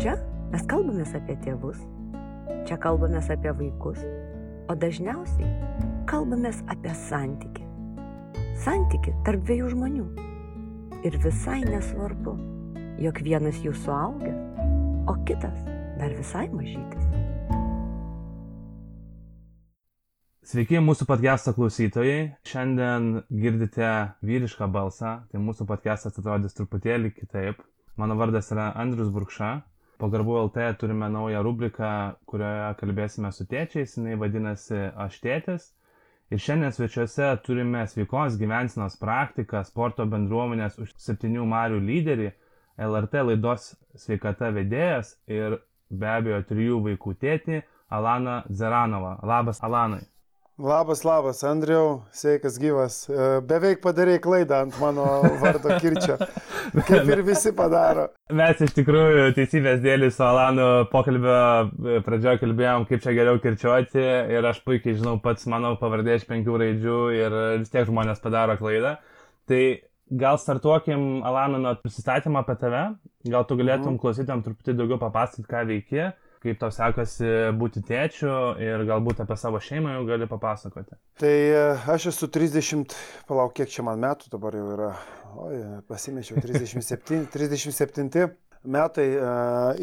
Čia mes kalbamės apie tėvus, čia kalbamės apie vaikus, o dažniausiai kalbamės apie santyki. Santyki tarp dviejų žmonių. Ir visai nesvarbu, jog vienas jų suaugęs, o kitas dar visai mažytis. Sveiki mūsų podcast'o klausytojai. Šiandien girdite vyrišką balsą, tai mūsų podcast'as atrodys truputėlį kitaip. Mano vardas yra Andrius Burkša. Po Garbų LT turime naują rubriką, kurioje kalbėsime su tėčiais, jinai vadinasi Aš tėtis. Ir šiandien svečiuose turime sveikos gyvensinos praktiką, sporto bendruomenės už septynių marių lyderį, LRT laidos sveikata vedėjas ir be abejo trijų vaikų tėtį Alaną Zeranovą. Labas Alanai. Labas, labas, Andriau, sveikas gyvas. E, beveik padarėjai klaidą ant mano vardo kirčio. Kaip ir visi padaro. Mes iš tikrųjų teisybės dėlį su Alanu pokalbio e, pradžioje kalbėjom, kaip čia geriau kirčiuoti ir aš puikiai žinau pats mano pavardė iš penkių raidžių ir vis tiek žmonės padaro klaidą. Tai gal startuokim, Alanu, nuo prisistatymą apie tave. Gal tu galėtum mm. klausytam truputį daugiau papasakoti, ką veiki kaip tau sekasi būti tėčiu ir galbūt apie savo šeimą jau gali papasakoti. Tai e, aš esu 30, palauk, kiek čia man metų dabar jau yra, oi, pasimečiau, 37, 37 metai e,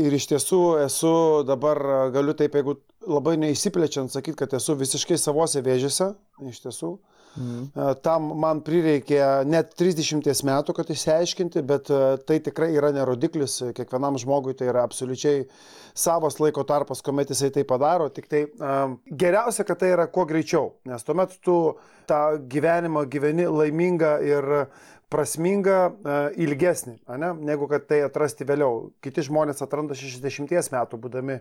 ir iš tiesų esu dabar, galiu taip, jeigu labai neįsiplečiant sakyti, kad esu visiškai savose vėžiose, iš tiesų. Mhm. Tam man prireikė net 30 metų, kad išsiaiškinti, bet tai tikrai yra nerodiklis, kiekvienam žmogui tai yra absoliučiai savas laiko tarpas, kuomet jisai tai padaro, tik tai geriausia, kad tai yra kuo greičiau, nes tuomet tu tą gyvenimą gyveni laimingą ir prasmingą uh, ilgesnį, ne, negu kad tai atrasti vėliau. Kiti žmonės atranda 60 metų, būdami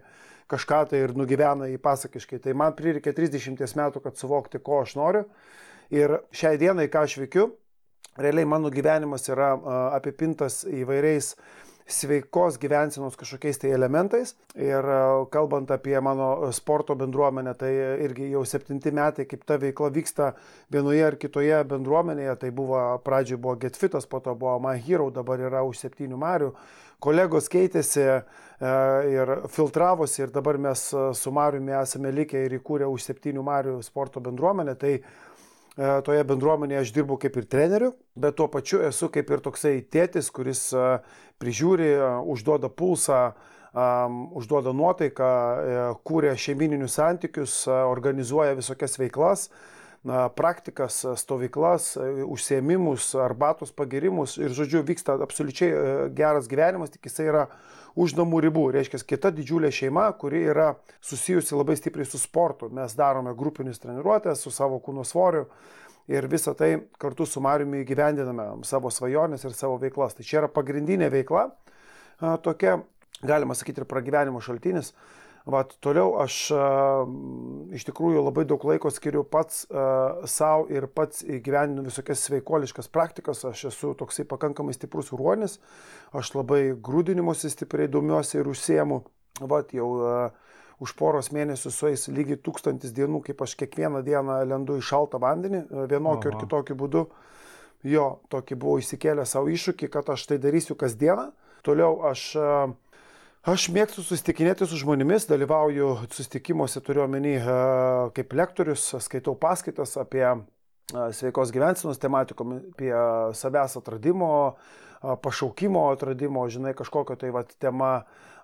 kažką tai ir nugyvena į pasakiškai. Tai man prireikė 30 metų, kad suvokti, ko aš noriu. Ir šiai dienai, ką aš veikiu, realiai mano gyvenimas yra apipintas įvairiais sveikos gyvensenos kažkokiais tai elementais. Ir kalbant apie mano sporto bendruomenę, tai irgi jau septinti metai, kaip ta veikla vyksta vienoje ar kitoje bendruomenėje. Tai buvo pradžioje buvo Getfitas, po to buvo My Hero, dabar yra už septynių marių. Kolegos keitėsi ir filtravosi ir dabar mes su Mariumi esame likę ir įkūrę už septynių marių sporto bendruomenę. Tai toje bendruomenėje aš dirbu kaip ir treneriu, bet tuo pačiu esu kaip ir toksai tėtis, kuris e, prižiūri, e, užduoda pulsą, užduoda nuotaiką, kūrė šeimininius santykius, organizuoja visokias veiklas, praktikas, stovyklas, užsiemimus, arbatos pagirimus ir, žodžiu, vyksta absoliučiai geras gyvenimas, tik jisai yra už namų ribų. Reiškia, kita didžiulė šeima, kuri yra susijusi labai stipriai su sportu. Mes darome grupinius treniruotės su savo kūno svoriu ir visą tai kartu su Mariumi įgyvendiname savo svajonės ir savo veiklas. Tai čia yra pagrindinė veikla, tokia, galima sakyti, ir pragyvenimo šaltinis. Vat, toliau aš a, iš tikrųjų labai daug laiko skiriu pats savo ir pats įgyveninu visokias sveikoliškas praktikas. Aš esu toksai pakankamai stiprus ruonis, aš labai grūdinimuose stipriai domiuosi ir užsiemu. Vat, jau a, už poros mėnesių sueis lygiai tūkstantis dienų, kaip aš kiekvieną dieną lendu į šaltą vandenį, vienokiu ar kitokiu būdu. Jo, tokį buvau įsikėlę savo iššūkį, kad aš tai darysiu kasdieną. Toliau aš a, Aš mėgstu susitikinėti su žmonėmis, dalyvauju susitikimuose, turiu omeny kaip lektorius, skaitau paskaitas apie sveikos gyvensenos tematikom, apie savęs atradimo, pašaukimo atradimo, žinai, kažkokio tai va tema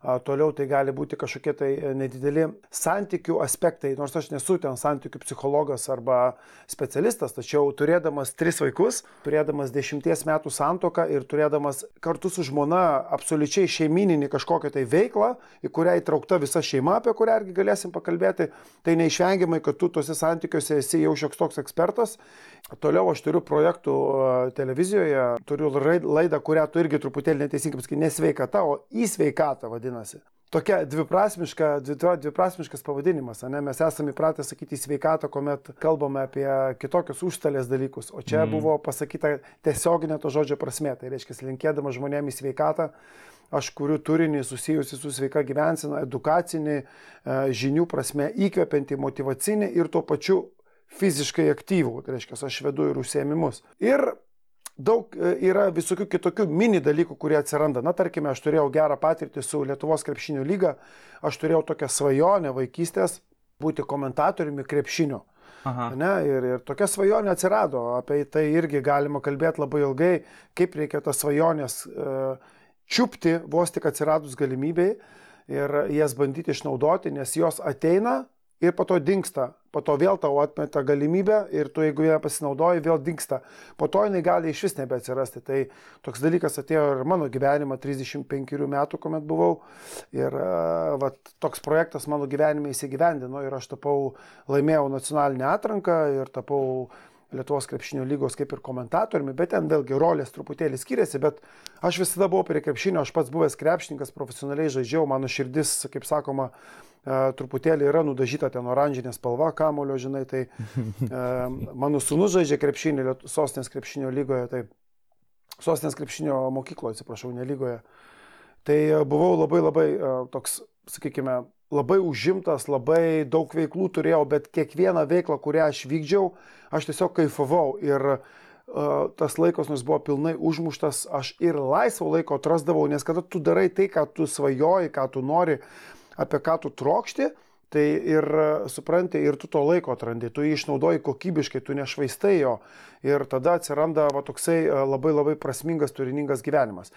toliau tai gali būti kažkokie tai e, nedideli santykių aspektai, nors aš nesu ten santykių psichologas arba specialistas, tačiau turėdamas tris vaikus, turėdamas dešimties metų santoką ir turėdamas kartu su žmona absoliučiai šeimininį kažkokią tai veiklą, į kurią įtraukta visa šeima, apie kurią irgi galėsim pakalbėti, tai neišvengiamai, kad tu tuose santykiuose esi jau šioks toks ekspertas. Toliau aš turiu projektų televizijoje, turiu laidą, kurią tu irgi truputėlį neteisingai pasakai, nesveikata, o į sveikatą vadinasi vadinasi. Tokia dviprasmiška, dviprasmiškas pavadinimas, ne? mes esame įpratę sakyti sveikatą, kuomet kalbame apie kitokius užstalės dalykus, o čia mm. buvo pasakyta tiesioginė to žodžio prasme, tai reiškia, linkėdama žmonėms į sveikatą, aš kuriu turinį susijusi su sveika gyvensina, edukacinį, e, žinių prasme, įkvepiantį, motivacinį ir tuo pačiu fiziškai aktyvų, tai reiškia, aš vedu ir užsiemimus. Ir daug e, yra visokių kitokių mini dalykų, kurie atsiranda. Na, tarkime, aš turėjau gerą patirtį su Lietuvos krepšinio lyga, aš turėjau tokią svajonę vaikystės būti komentatoriumi krepšinio. Aha. Ne, ir, ir tokia svajonė atsirado, apie tai irgi galima kalbėti labai ilgai, kaip reikia tas svajonės uh, čiupti vos tik atsiradus galimybei ir jas bandyti išnaudoti, nes jos ateina ir po to dinksta. Po to vėl tau atmeta galimybę ir tu, jeigu ją pasinaudoji, vėl dinksta. Po to jinai gali iš vis nebeatsirasti. Tai toks dalykas atėjo ir mano gyvenimą 35 metų, kuomet buvau. Ir va, toks projektas mano gyvenime įsigyvendino ir aš tapau, laimėjau nacionalinę atranką ir tapau Lietuvos krepšinio lygos kaip ir komentatoriumi, bet ten vėlgi rolės truputėlį skiriasi, bet aš visada buvau prie krepšinio, aš pats buvęs krepšininkas, profesionaliai žaidžiau, mano širdis, kaip sakoma, truputėlį yra nudažyta ten oranžinė spalva kamulio, žinai, tai mano sunus žaidžia krepšinį, sostinės krepšinio lygoje, tai sostinės krepšinio mokykloje, atsiprašau, nelygoje. Tai buvau labai labai toks, sakykime, labai užimtas, labai daug veiklų turėjau, bet kiekvieną veiklą, kurią aš vykdžiau, aš tiesiog kaifavau ir uh, tas laikas, nors buvo pilnai užmuštas, aš ir laisvo laiko atrasdavau, nes kada tu darai tai, ką tu svajoji, ką tu nori, uh, apie ką tu trokšti, tai ir supranti, ir tu to laiko atrandi, tu jį išnaudoji kokybiškai, tu nešvaistai jo ir tada atsiranda va, toksai e, labai labai prasmingas, turiningas gyvenimas.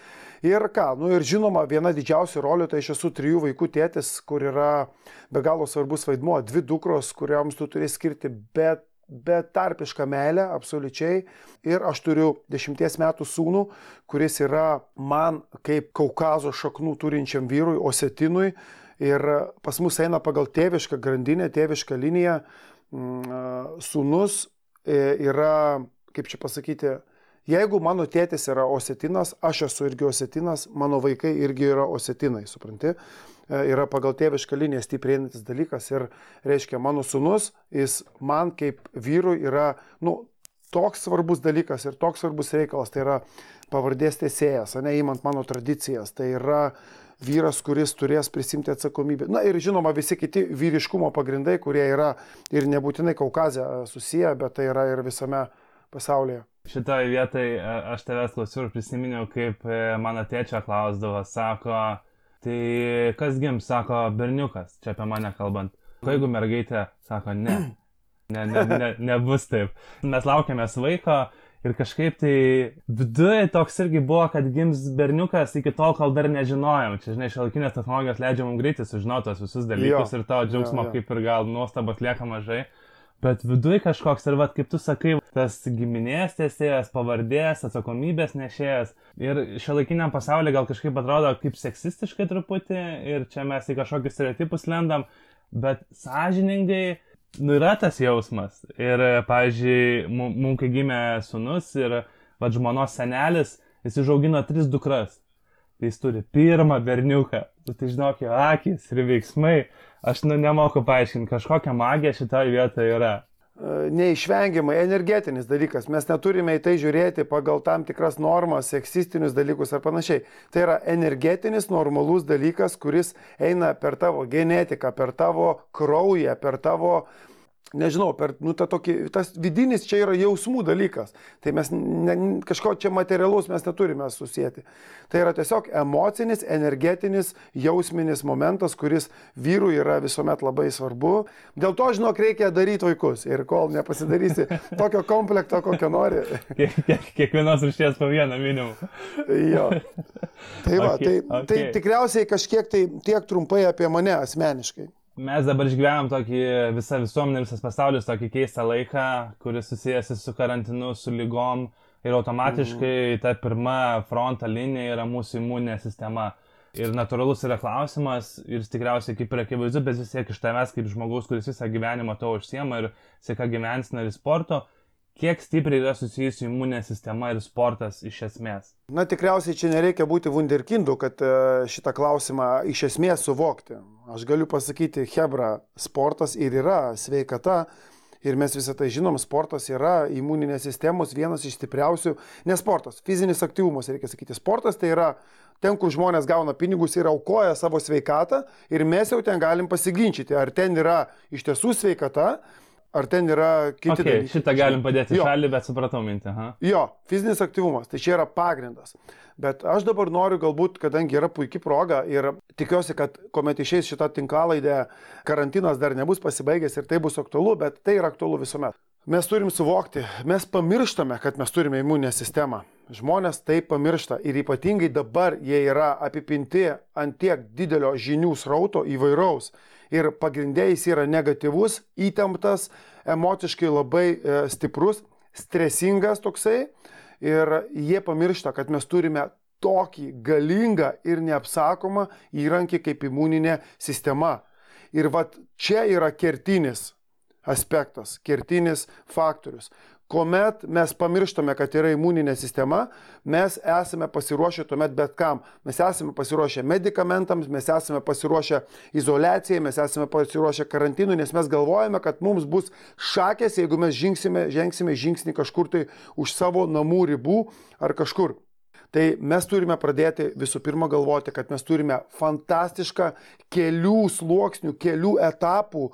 Ir ką, nu ir žinoma, viena didžiausių rolių, tai aš esu trijų vaikų tėtis, kur yra be galo svarbus vaidmuo, dvi dukros, kuriams tu turi skirti bet betarpišką meilę, absoliučiai. Ir aš turiu dešimties metų sūnų, kuris yra man kaip Kaukazo šaknų turinčiam vyrui, Osetinui, Ir pas mus eina pagal tėvišką grandinę, tėvišką liniją. Mm, Sūnus e, yra, kaip čia pasakyti, jeigu mano tėtis yra osetinas, aš esu irgi osetinas, mano vaikai irgi yra osetinai, supranti? E, yra pagal tėvišką liniją stiprėjantis dalykas ir reiškia, mano sūnus, jis man kaip vyrui yra, nu, toks svarbus dalykas ir toks svarbus reikalas, tai yra pavardės tiesėjas, ne įmant mano tradicijas, tai yra uh, vyras, kuris turės prisimti atsakomybę. Na ir žinoma, visi kiti vyriškumo pagrindai, kurie yra ir nebūtinai Kaukazė susiję, bet tai yra ir visame pasaulyje. Šitoje vietoje aš tavęs klausiau ir prisiminiau, kaip e, mano tėčia klausdavo, sako, tai kas gims, sako, berniukas, čia apie mane kalbant. O jeigu mergaitė, sako, ne, ne, ne, ne, nebus taip. Mes laukiamės vaiko, Ir kažkaip tai viduje toks irgi buvo, kad gims berniukas iki tol, kol dar nežinojom. Čia, žinai, šiolaikinės technologijos leidžia mums greitai sužinoti tos visus dalykus jo, ir tavo džiaugsmo jo, jo. kaip ir gal nuostabas lieka mažai. Bet viduje kažkoks ir, vad, kaip tu sakai, tas giminės tiesėjas, pavardės, atsakomybės nešėjas. Ir šiuolaikiniam pasaulyje gal kažkaip atrodo kaip seksistiškai truputį ir čia mes į kažkokius stereotipus lendam, bet sąžiningai nu, yra tas jausmas. Ir, pavyzdžiui, mums kai gimė sunus ir va žmonos senelis, jis užaugino tris dukras. Tai jis turi pirmą berniuką. Nu, tai žinok, jo akis ir veiksmai. Aš nu, nemoku paaiškinti, kažkokia magija šitoje vietoje yra neišvengiamai energetinis dalykas. Mes neturime į tai žiūrėti pagal tam tikras normas, seksistinius dalykus ar panašiai. Tai yra energetinis, normalus dalykas, kuris eina per tavo genetiką, per tavo kraują, per tavo uh, nežinau, per, nu, ta tokį, tas vidinis čia yra jausmų dalykas. Tai mes ne, kažko čia materialus mes neturime susijęti. Tai yra tiesiog emocinis, energetinis, jausminis momentas, kuris vyrui yra visuomet labai svarbu. Dėl to, žinok, reikia daryti vaikus. Ir kol nepasidarysi tokio komplekto, kokio nori. Kiek, kiek, kiekvienos rušies po vieną minimum. jo. Tai va, okay, tai, okay. tai tikriausiai kažkiek tai tiek trumpai apie mane asmeniškai mes dabar išgyvenam tokį visą visuomenę, visas pasaulis tokį keistą laiką, kuris susijęs su karantinu, su lygom ir automatiškai mm. ta pirma fronto linija yra mūsų imuninė sistema. Ir natūralus yra klausimas, ir tikriausiai kaip ir akivaizdu, bet vis tiek iš tavęs kaip žmogaus, kuris visą gyvenimą to užsiema ir sėka gyvensina ir sporto, Kiek stipriai yra susijusi imuninė sistema ir sportas iš esmės? Na tikriausiai čia nereikia būti wunderkindu, kad e, šitą klausimą iš esmės suvokti. Aš galiu pasakyti, Hebra, sportas ir yra sveikata. Ir mes visą tai žinom, sportas yra imuninės sistemos vienas iš stipriausių, ne sportas, fizinis aktyvumas, reikia sakyti, sportas tai yra ten, kur žmonės gauna pinigus ir aukoja savo sveikatą ir mes jau ten galim pasiginčyti, ar ten yra iš tiesų sveikata, ar ten yra kiti Okay, dalykai. šitą galim padėti Jo. šalį, bet supratau mintį. Aha. Jo, fizinis aktyvumas, tai čia yra pagrindas. Bet aš dabar noriu galbūt, kadangi yra puikia proga ir tikiuosi, kad kuomet išeis šitą tinklalaidę, karantinas dar nebus pasibaigęs ir tai bus aktualu, bet tai yra aktualu visuomet. Mes turim suvokti, mes pamirštame, kad mes turime imuninę sistemą. Žmonės tai pamiršta ir ypatingai dabar jie yra apipinti ant tiek didelio žinių srauto įvairaus. Ir pagrindė jis yra negatyvus, įtemptas, emociškai labai e, stiprus, stresingas toksai. Ir jie pamiršta, kad mes turime tokį galingą ir neapsakomą įrankį kaip imuninė sistema. Ir vat čia yra kertinis aspektas, kertinis faktorius. Kuomet mes pamirštame, kad yra imuninė sistema, mes esame pasiruošę tuomet bet kam. Mes esame pasiruošę medikamentams, mes esame pasiruošę izolacijai, mes esame pasiruošę karantinui, nes mes galvojame, kad mums bus šakės, jeigu mes žingsime, žengsime žingsnį kažkur tai už savo namų ribų ar kažkur. Tai mes turime pradėti visų pirma galvoti, kad mes turime fantastišką kelių sluoksnių, kelių etapų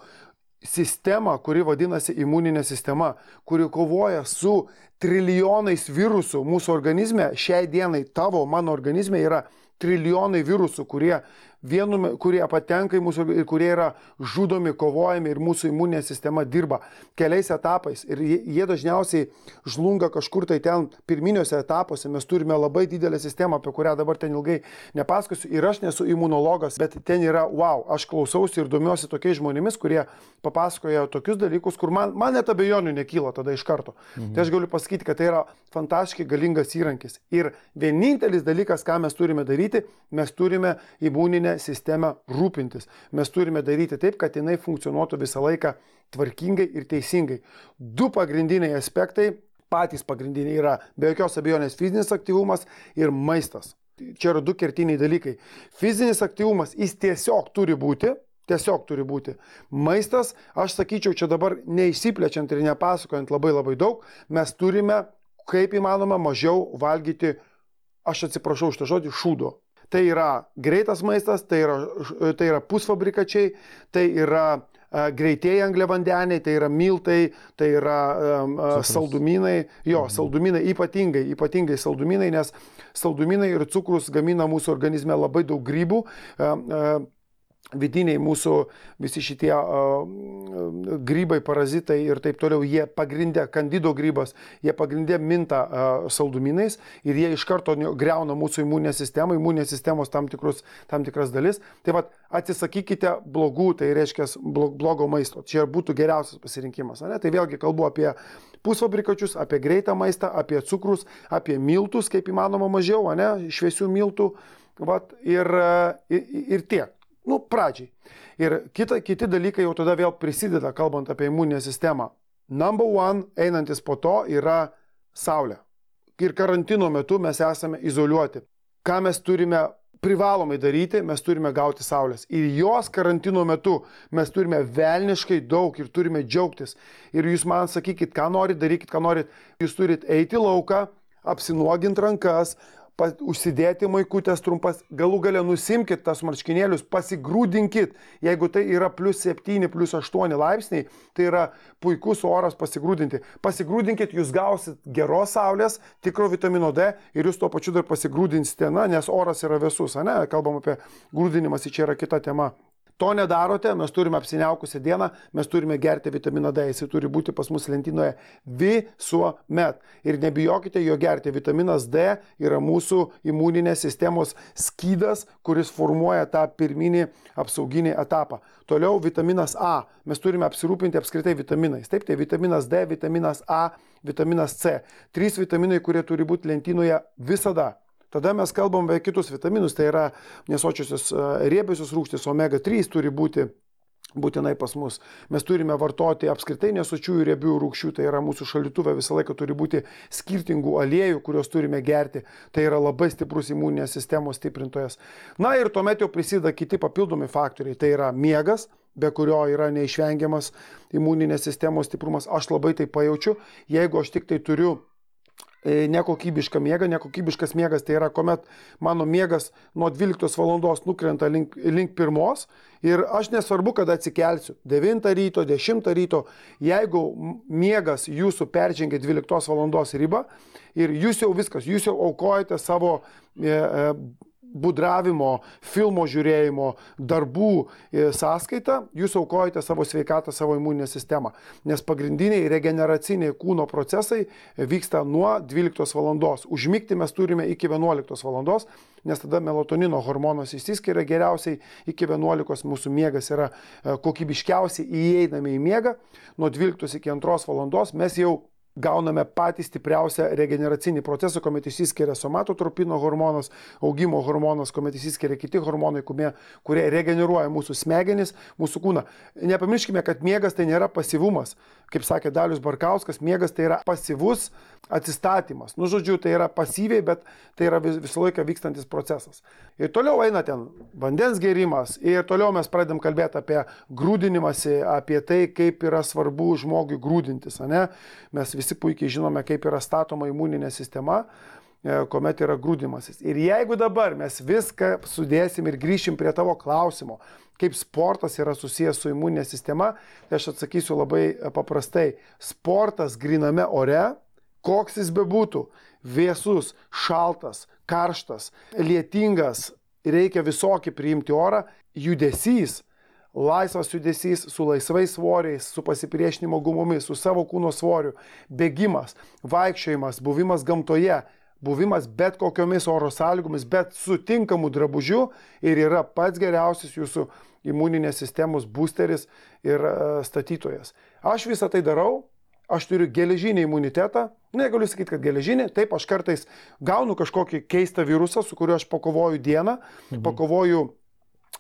sistemą, kuri vadinasi imuninė sistema, kuri kovoja su trilijonais virusų mūsų organizme. Šiai dienai tavo, mano organizme yra trilijonai virusų, kurie, vienu, kurie patenka į mūsų ir kurie yra žudomi, kovojami ir mūsų imuninė sistema dirba keliais etapais. Ir jie, jie dažniausiai žlunga kažkur tai ten pirminiuose etapuose. Mes turime labai didelę sistemą, apie kurią dabar ten ilgai nepasakosiu. Ir aš nesu imunologas, bet ten yra, wow, aš klausausi ir domiuosi tokiais žmonėmis, kurie papasakoja tokius dalykus, kur man, man net abejonių nekyla tada iš karto. Mhm. Tai aš galiu pasakyti, kad tai yra fantastiškai galingas įrankis. Ir vienintelis dalykas, ką mes turime daryti, mes turime imuninę sistemą rūpintis. Mes turime daryti taip, kad jinai funkcionuotų visą laiką tvarkingai ir teisingai. Du pagrindiniai aspektai, patys pagrindiniai yra be jokios abejonės fizinis aktyvumas ir maistas. Čia yra du kertiniai dalykai. Fizinis aktyvumas, jis tiesiog turi būti, tiesiog turi būti. Maistas, aš sakyčiau, čia dabar neįsiplečiant ir nepasakojant labai labai daug, mes turime kaip įmanoma mažiau valgyti, aš atsiprašau už tą žodį, šūdo. Tai yra greitas maistas, tai yra, tai yra pusfabrikačiai, tai yra a, greitieji angliavandeniai, tai yra miltai, tai yra um, saldumynai, jo, saldumynai ypatingai, ypatingai saldumynai, nes saldumynai ir cukrus gamina mūsų organizme labai daug grybų. Um, um, vidiniai mūsų visi šitie uh, grybai, parazitai ir taip toliau, jie pagrindė, kandido grybas, jie pagrindė minta uh, saldumynais ir jie iš karto ne- greuna mūsų imuninę sistemą, imuninės sistemos tam, tikrus, tam tikras dalis. Tai vad atsisakykite blogų, tai reiškia blo- blogo maisto. Čia būtų geriausias pasirinkimas. ane? Tai vėlgi kalbu apie pusfabrikačius, apie greitą maistą, apie cukrus, apie miltus, kaip įmanoma mažiau, ane? šviesių miltų. Vat, ir, ir, ir tiek. Nu, pradžiai. Ir kita, kiti dalykai jau tada vėl prisideda, kalbant apie imuninę sistemą. Number one, einantis po to, yra Saulė. Ir karantino metu mes esame izoliuoti. Ką mes turime privalomai daryti, mes turime gauti Saulės. Ir jos karantino metu mes turime velniškai daug ir turime džiaugtis. Ir jūs man sakykit, ką norit, darykit, ką norit. Jūs turit eiti lauką, apsinuoginti rankas, užsidėti maikutės trumpas, galų gale nusimkit tas marškinėlius, pasigrūdinkit. Jeigu tai yra plus 7, plus 8 laipsniai, tai yra puikus oras pasigrūdinti. Pasigrūdinkit, jūs gausit geros saulės, tikro vitamino D ir jūs tuo pačiu dar pasigrūdinsite, na, nes oras yra vėsus, ne, kalbam apie grūdinimas, čia yra kita tema. To nedarote, mes turime apsiniaukusią dieną, mes turime gerti vitaminą D, jis turi būti pas mus lentynoje visuomet. Ir nebijokite jo gerti, vitaminas D yra mūsų imuninės sistemos skydas, kuris formuoja tą pirminį apsauginį etapą. Toliau vitaminas A, mes turime apsirūpinti apskritai vitaminais. Taip, tai vitaminas D, vitaminas A, vitaminas C. Trys vitaminai, kurie turi būti lentynoje visada. Tada mes kalbam apie kitus vitaminus, tai yra nesočiosios e, riebiosios rūgštys, omega 3 turi būti būtinai pas mus. Mes turime vartoti apskritai nesočiųjų riebių rūgščių, tai yra mūsų šalituvė visą laiką turi būti skirtingų aliejų, kuriuos turime gerti. Tai yra labai stiprus imuninės sistemos stiprintojas. Na ir tuomet jau prisideda kiti papildomi faktoriai. Tai yra miegas, be kurio yra neišvengiamas imuninės sistemos stiprumas. Aš labai tai pajaučiu. Jeigu aš tik tai turiu nekokybišką miegą. Nekokybiškas miegas tai yra, kuomet mano miegas nuo 12 val. nukrenta link, link pirmos ir aš nesvarbu, kada atsikelsiu. 9 ryto, 10 ryto, jeigu miegas jūsų peržengia 12 val. ribą ir jūs jau viskas, jūs jau aukojate savo e, e, budravimo, filmo žiūrėjimo, darbų e, sąskaita, jūs aukojate savo sveikatą, savo imuninę sistemą. Nes pagrindiniai regeneraciniai kūno procesai vyksta nuo 12 val. Užmygti mes turime iki 11 val. nes tada melatonino hormonas išsiskiria geriausiai iki 11, mūsų miegas yra e, kokybiškiausiai įeiname į miegą, nuo 12 iki 2 val. mes jau gauname patį stipriausią regeneracinį procesą, kuomet išsiskiria somatotropino hormonas, augimo hormonas, kuomet išsiskiria kiti hormonai, kurie, kurie regeneruoja mūsų smegenis, mūsų kūną. Nepamirškime, kad miegas tai nėra pasivumas. Kaip sakė Dalius Barkauskas, miegas tai yra pasyvus atsistatymas. Nu, žodžiu, tai yra pasyviai, bet tai yra vis, visą laiką vykstantis procesas. Ir toliau eina ten vandens gėrimas ir toliau mes pradedam kalbėti apie grūdinimąsi, apie tai, kaip yra svarbu žmogui grūdintis. Mes visi puikiai žinome, kaip yra statoma imuninė sistema e, kuomet yra grūdimasis. Ir jeigu dabar mes viską sudėsim ir grįšim prie tavo klausimo, kaip sportas yra susijęs su imuninė sistema, tai aš atsakysiu labai paprastai. Sportas griname ore, koks jis bebūtų, vėsus, šaltas, karštas, lietingas, reikia visokį priimti orą, judesys laisvas judesys su laisvais svoriais, su pasipriešinimo gumomis, su savo kūno svoriu, bėgimas, vaikščiojimas, buvimas gamtoje, buvimas bet kokiomis oro sąlygomis, bet su tinkamu drabužiu ir yra pats geriausias jūsų imuninės sistemos boosteris ir e, statytojas. Aš visą tai darau, aš turiu geležinį imunitetą, negaliu sakyti, kad geležinį, taip aš kartais gaunu kažkokį keistą virusą, su kuriuo aš pakovoju dieną, mhm. pakovoju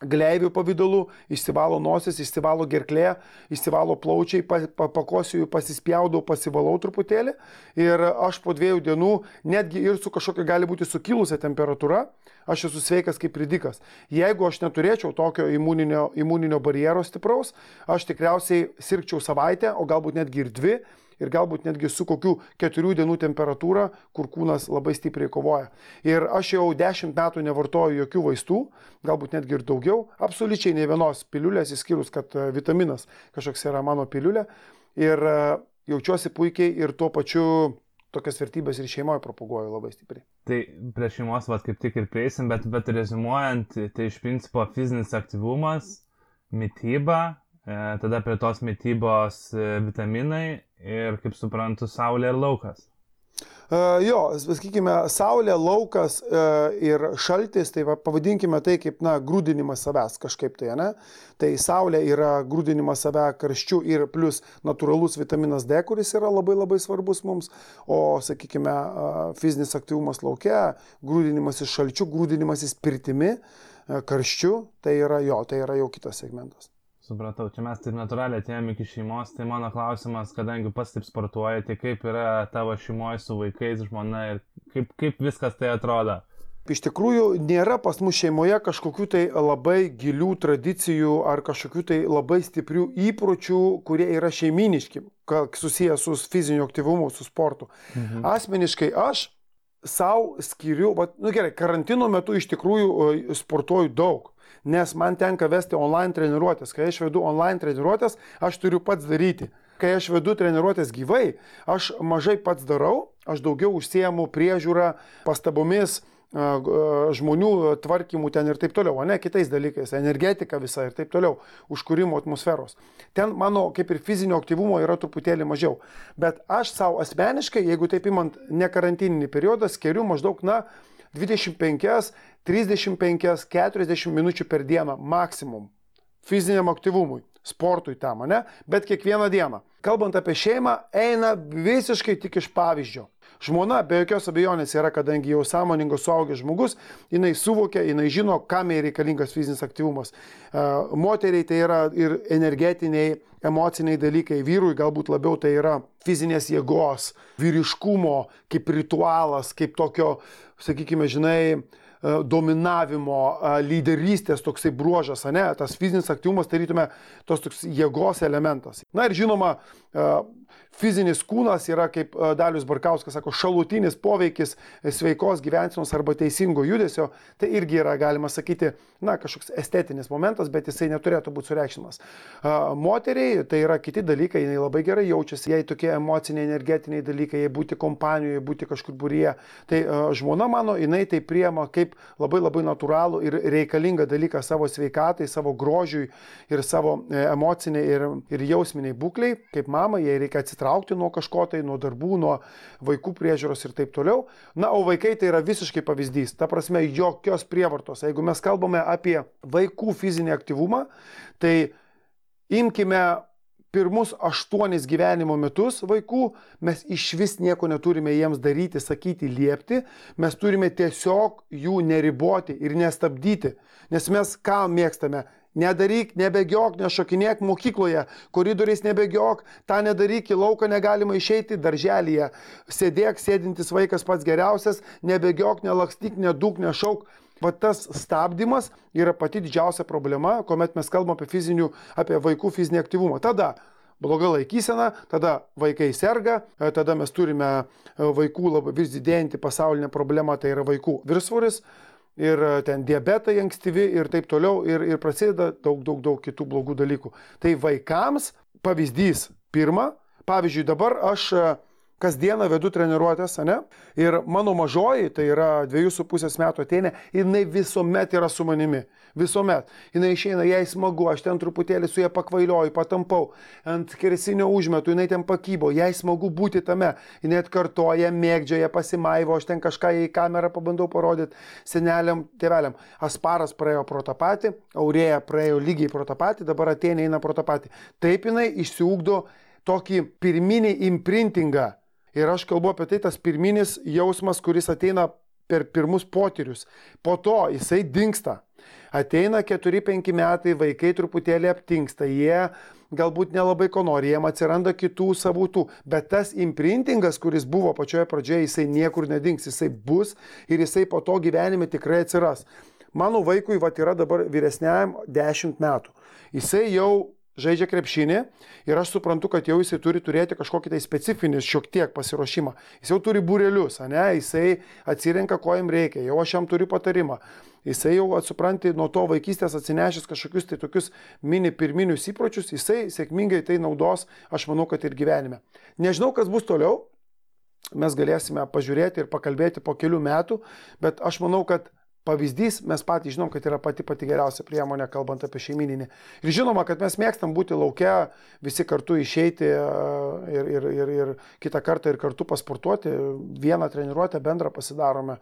gleivių pavydalu, išsivalo nosis, išsivalo gerklė, išsivalo plaučiai, pakosiu jų, pasispjaudau, pasivalau truputėlį ir aš po dviejų dienų, netgi ir su kažkokia gali būti sukilusia temperatūra, aš esu sveikas kaip ridikas. Jeigu aš neturėčiau tokio imuninio, imuninio barjero stipraus, aš tikriausiai sirgčiau savaitę, o galbūt netgi ir dvi ir galbūt netgi su kokiu keturių dienų temperatūra, kur kūnas labai stipriai kovoja. Ir aš jau dešimt metų nevartoju jokių vaistų, galbūt netgi ir daugiau, absoliučiai ne vienos piliulės, išskyrus, kad e, vitaminas kažkoks yra mano piliulė. Ir e, jaučiuosi puikiai ir tuo pačiu tokias vertybės ir šeimoje propaguoju labai stipriai. Tai prie šeimos, vad kaip tik ir prieisim, bet, bet rezumuojant, tai iš principo fizinis aktyvumas, mytyba, e, tada prie tos mytybos vitaminai ir, kaip suprantu, saulė ir laukas. Uh, jo, sakykime, saulė, laukas uh, ir šaltis, tai va, pavadinkime tai kaip, na, grūdinimas savęs kažkaip tai, ne? Tai saulė yra grūdinimas save karščiu ir plus natūralus vitaminas D, kuris yra labai labai svarbus mums, o, sakykime, uh, fizinis aktyvumas laukia, grūdinimas iš šalčių, grūdinimas į spirtimi, karščiu, tai yra jo, tai yra jau kitas segmentas. Supratau, čia mes taip natūraliai atėjome iki šeimos, tai mano klausimas, kadangi pats taip sportuoji, tai kaip yra tavo šeimoje su vaikais, žmona ir kaip, kaip viskas tai atrodo? Iš tikrųjų, nėra pas mus šeimoje kažkokių tai labai gilių tradicijų ar kažkokių tai labai stiprių įpročių, kurie yra šeiminiški, susijęs su fiziniu aktyvumu, su sportu. Mhm. Asmeniškai aš savo skiriu, va, nu gerai, karantino metu iš tikrųjų sportuoju daug nes man tenka vesti online treniruotės. Kai aš vedu online treniruotės, aš turiu pats daryti. Kai aš vedu treniruotės gyvai, aš mažai pats darau, aš daugiau užsiemu priežiūrą, pastabomis, žmonių tvarkymų ten ir taip toliau, o ne kitais dalykais, energetika visa ir taip toliau, užkūrimo atmosferos. Ten mano kaip ir fizinio aktyvumo yra truputėlį mažiau. Bet aš savo asmeniškai, jeigu taip imant ne karantininį periodą, skiriu maždaug, na, 25, 35, 40 minučių per dieną maksimum fiziniam aktyvumui, sportui tam, ne? Bet kiekvieną dieną. Kalbant apie šeimą, eina visiškai tik iš pavyzdžio. Žmona be jokios abejonės yra, kadangi jau sąmoningas suaugęs žmogus, jinai suvokia, jinai žino, kam jai reikalingas fizinis aktyvumas. Uh, moteriai tai yra ir energetiniai, emociniai dalykai, vyrui galbūt labiau tai yra fizinės jėgos, vyriškumo, kaip ritualas, kaip tokio, sakykime, žinai, dominavimo, e, lyderystės toksai bruožas, ne, tas fizinis aktyvumas, tarytume, tos toks jėgos elementas. Na ir žinoma, fizinis kūnas yra, kaip e, Dalius Barkauskas sako, šalutinis poveikis sveikos gyvensenos arba teisingo judesio, tai irgi yra, galima sakyti, na, kažkoks estetinis momentas, bet jisai neturėtų būti sureikšminamas. Moteriai tai yra kiti dalykai, jinai labai gerai jaučiasi, jai tokie emociniai, energetiniai dalykai, jai būti kompanijoje, būti kažkur būryje. Tai žmona mano, jinai tai priema kaip labai labai natūralų ir reikalingą dalyką savo sveikatai, savo grožiui ir savo e, emociniai ir, ir jausminiai būkliai. Kaip mama, jai reikia atsitraukti atsitraukti nuo kažko tai, nuo darbų, nuo vaikų priežiūros ir taip toliau. Na, o vaikai tai yra visiškai pavyzdys. Ta prasme, jokios prievartos. Jeigu mes kalbame apie vaikų fizinį aktyvumą, tai imkime pirmus aštuonis gyvenimo metus vaikų mes iš vis nieko neturime jiems daryti, sakyti, liepti, mes turime tiesiog jų neriboti ir nestabdyti. Nes mes ką mėgstame? Nedaryk, nebėgiok, nešokinėk mokykloje, koridoriais nebėgiok, tą nedaryk, į lauką negalima išeiti, darželėje. Sėdėk, sėdintis vaikas pats geriausias, nebėgiok, nelakstyk, nedūk, nešauk. Va tas stabdymas yra pati didžiausia problema, kuomet mes kalbame apie, fizinių, apie vaikų fizinį aktyvumą. Tada bloga laikysena, tada vaikai serga, tada mes turime vaikų labai vis didėjantį pasaulinę problemą, tai yra vaikų viršsvoris ir e, ten diabetai ankstyvi ir taip toliau ir, ir prasideda daug, daug, daug kitų blogų dalykų. Tai vaikams pavyzdys pirma, pavyzdžiui, dabar aš e, kasdieną vedu treniruotės, ne? Ir mano mažoji, tai yra dviejų su pusės metų ateinė, jinai visuomet yra su manimi. Visuomet. Jinai išeina, jai smagu, aš ten truputėlį su ją pakvailioju, patampau, ant kersinio užmetu, jinai ten pakybo, jai smagu būti tame. Jinai atkartoja, mėgdžioja, pasimaivo, aš ten kažką į kamerą pabandau parodyti seneliam, tėveliam. Asparas praėjo pro tą patį, Aurėja praėjo lygiai pro tą patį, dabar ateinė eina pro tą patį. Taip jinai išsiugdo tokį pirminį imprintingą. Ir aš kalbu apie tai, tas pirminis jausmas, kuris ateina per pirmus potyrius. Po to jisai dinksta. Ateina 4-5 metai, vaikai truputėlį aptinksta, jie galbūt nelabai ko nori, jiem atsiranda kitų savutų, bet tas imprintingas, kuris buvo pačioje pradžioje, jisai niekur nedings, jisai bus ir jisai po to gyvenime tikrai atsiras. Mano vaikui va yra dabar vyresniajam 10 metų. Jisai jau žaidžia krepšinį ir aš suprantu, kad jau jisai turi turėti kažkokį tai specifinį šiek tiek pasiruošimą. Jis jau turi būrelius, ne, jisai atsirenka, ko jam reikia, jau aš jam turiu patarimą. Jisai jau atsupranti nuo to vaikystės atsinešęs kažkokius tai tokius mini pirminius įpročius, jisai sėkmingai tai naudos, aš manau, kad ir gyvenime. Nežinau, kas bus toliau, mes galėsime pažiūrėti ir pakalbėti po kelių metų, bet aš manau, kad pavyzdys, mes patys žinom, kad yra pati pati geriausia priemonė, kalbant apie šeimininį. Ir žinoma, kad mes mėgstam būti laukia, visi kartu išeiti e, ir, ir, ir, ir kitą kartą ir kartu pasportuoti, vieną treniruotę bendrą pasidarome,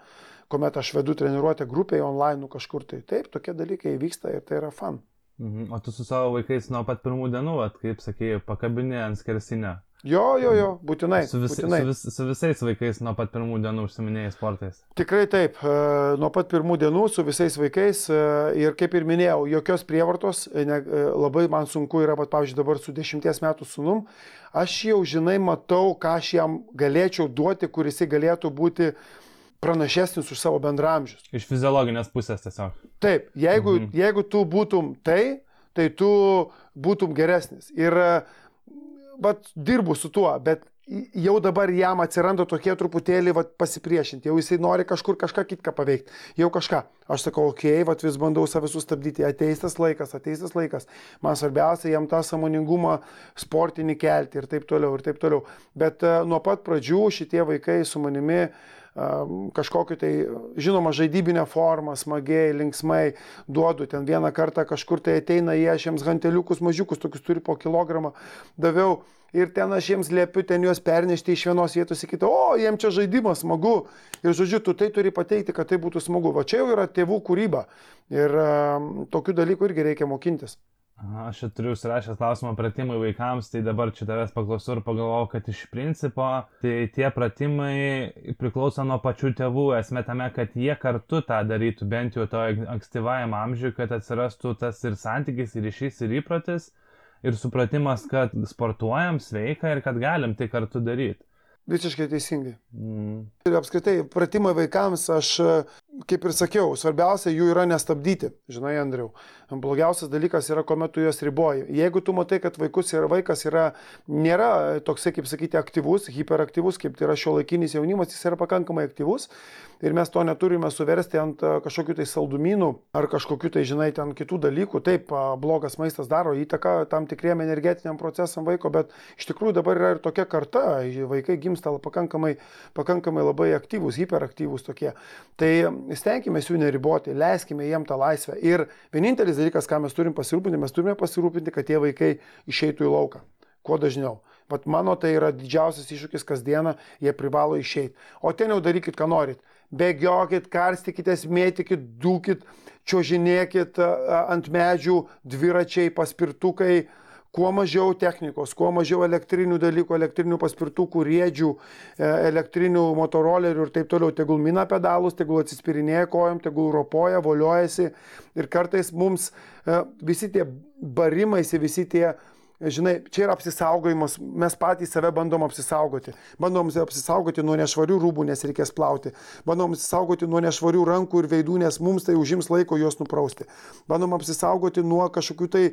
kuomet aš vedu treniruotę grupėje online nu kažkur tai. Taip, tokie dalykai vyksta ir tai yra fan. Mhm. O tu su savo vaikais nuo pat pirmų dienų, at, kaip sakėjai, pakabinė ant skersinio. Jo, jo, jo, būtinai. Su, vis, būtinai. su, vis, su visais vaikais nuo pat pirmų dienų užsiminėjai sportais. Tikrai taip, e, nuo pat pirmų dienų su visais vaikais e, ir kaip ir minėjau, jokios prievartos, e, ne, labai man sunku yra, pat, pavyzdžiui, dabar su dešimties metų sunum, aš jau žinai matau, ką aš jam galėčiau duoti, kuris galėtų būti pranašesnis už savo bendramžius. Iš fiziologinės pusės tiesiog. Taip, jeigu, mhm. jeigu tu būtum tai, tai tu būtum geresnis. Ir vat, dirbu su tuo, bet jau dabar jam atsiranda tokie truputėlį vat, pasipriešinti, jau jisai nori kažkur kažką kitką paveikti, jau kažką. Aš sakau, okei, okay, vis bandau save sustabdyti, ateis tas laikas, ateis tas laikas. Man svarbiausia jam tą samoningumą sportinį kelti ir taip toliau, ir taip toliau. Bet uh, nuo pat pradžių šitie vaikai su manimi uh, kažkokiu tai, žinoma, žaidybinę formą, smagiai, linksmai duodu. Ten vieną kartą kažkur tai ateina jie, aš jiems ganteliukus mažiukus, tokius turi po kilogramą, daviau ir ten aš jiems liepiu ten juos pernešti iš vienos vietos į kitą, o jiems čia žaidimas smagu. Ir žodžiu, tu tai turi pateikti, kad tai būtų smagu. Va čia jau yra tėvų kūryba. Ir um, tokių dalykų irgi reikia mokintis. Aha, aš čia turiu užsirašęs klausimą pratimai vaikams, tai dabar čia tavęs paklausau ir pagalvojau, kad iš principo tai tie pratimai priklauso nuo pačių tėvų, esmė tame, kad jie kartu tą darytų, bent jau to ankstyvajam amžiui, kad atsirastų tas ir santykis, ir ryšys, ir įprotis ir supratimas, kad sportuojam sveika ir kad galim tai kartu daryti. Visiškai teisingai. Mm. Ir apskritai, pratimai vaikams, aš kaip ir sakiau, svarbiausia jų yra nestabdyti, žinai, Andriu. Blogiausias dalykas yra, kuomet tu juos riboji. Jeigu tu matai, kad vaikus yra, vaikas yra, nėra toksai, kaip sakyti, aktyvus, hiperaktyvus, kaip tai yra šio laikinis jaunimas, jis yra pakankamai aktyvus ir mes to neturime suversti ant kažkokių tai saldumynų ar kažkokių tai, žinai, ten kitų dalykų. Taip, blogas maistas daro įtaką tam tikriem energetiniam procesam vaiko, bet iš tikrųjų dabar yra ir tokia karta, vaikai gimsta pakankamai, pakankamai labai aktyvūs, hiperaktyvūs tokie. Tai stenkime jų neriboti, leiskime jiem tą laisvę. Ir vienintelis dalykas, ką mes turim pasirūpinti, mes turime pasirūpinti, kad tie vaikai išeitų į lauką. Kuo dažniau. Vat mano tai yra didžiausias iššūkis kasdieną, jie privalo išeiti. O ten jau darykit, ką norit. Bėgiokit, karstikitės, mėtykit, dūkit, čiožinėkit ant medžių, dviračiai, paspirtukai, kuo mažiau technikos, kuo mažiau elektrinių dalykų, elektrinių paspirtukų, riedžių, e, elektrinių motorolerių ir taip toliau. Tegul mina pedalus, tegul atsispirinėja kojom, tegul ropoja, voliojasi. Ir kartais mums e, visi tie barimais, visi tie žinai, čia yra apsisaugojimas, mes patys save bandom apsisaugoti. Bandom apsisaugoti nuo nešvarių rūbų, nes reikės plauti. Bandom apsisaugoti nuo nešvarių rankų ir veidų, nes mums tai užims laiko juos nuprausti. Bandom apsisaugoti nuo kažkokių tai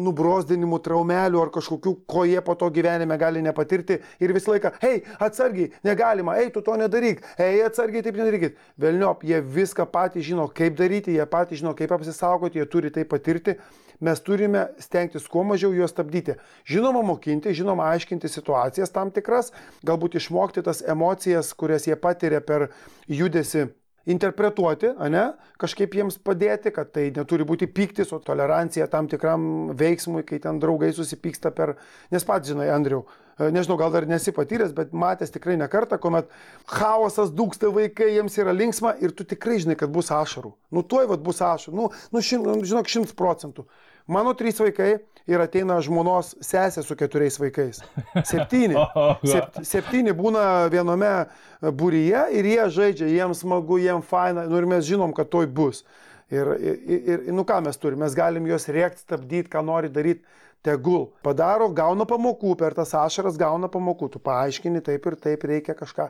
nubrozdinimų, traumelių ar kažkokių, ko jie po to gyvenime gali nepatirti. Ir visą laiką, hei, atsargiai, negalima, hei, tu to nedaryk, hei, atsargiai taip nedarykit. Velniop, jie viską patys žino, kaip daryti, jie patys žino, kaip apsisaugoti, jie turi tai patirti mes turime stengtis kuo mažiau juos stabdyti. Žinoma, mokinti, žinoma, aiškinti situacijas tam tikras, galbūt išmokti tas emocijas, kurias jie patiria per judesi interpretuoti, ne, kažkaip jiems padėti, kad tai neturi būti piktis, o tolerancija tam tikram veiksmui, kai ten draugai susipyksta per, nes pats žinai, Andriu, e, nežinau, gal dar nesi patyręs, bet matęs tikrai ne kartą, kuomet chaosas dūksta vaikai, jiems yra linksma ir tu tikrai žinai, kad bus ašarų. Nu, tuoj vad bus ašarų, nu, nu šim, žinok, šimtas procentų. Mano trys vaikai ir ateina žmonos sesė su keturiais vaikais. Septyni. Sep, septyni būna viename būryje ir jie žaidžia, jiems smagu, jiems faina, nu ir mes žinom, kad toj bus. Ir, ir, ir nu ką mes turime, mes galim juos rėkti, stabdyti, ką nori daryti, tegul. Padaro, gauna pamokų, per tas ašaras gauna pamokų, tu paaiškini taip ir taip reikia kažką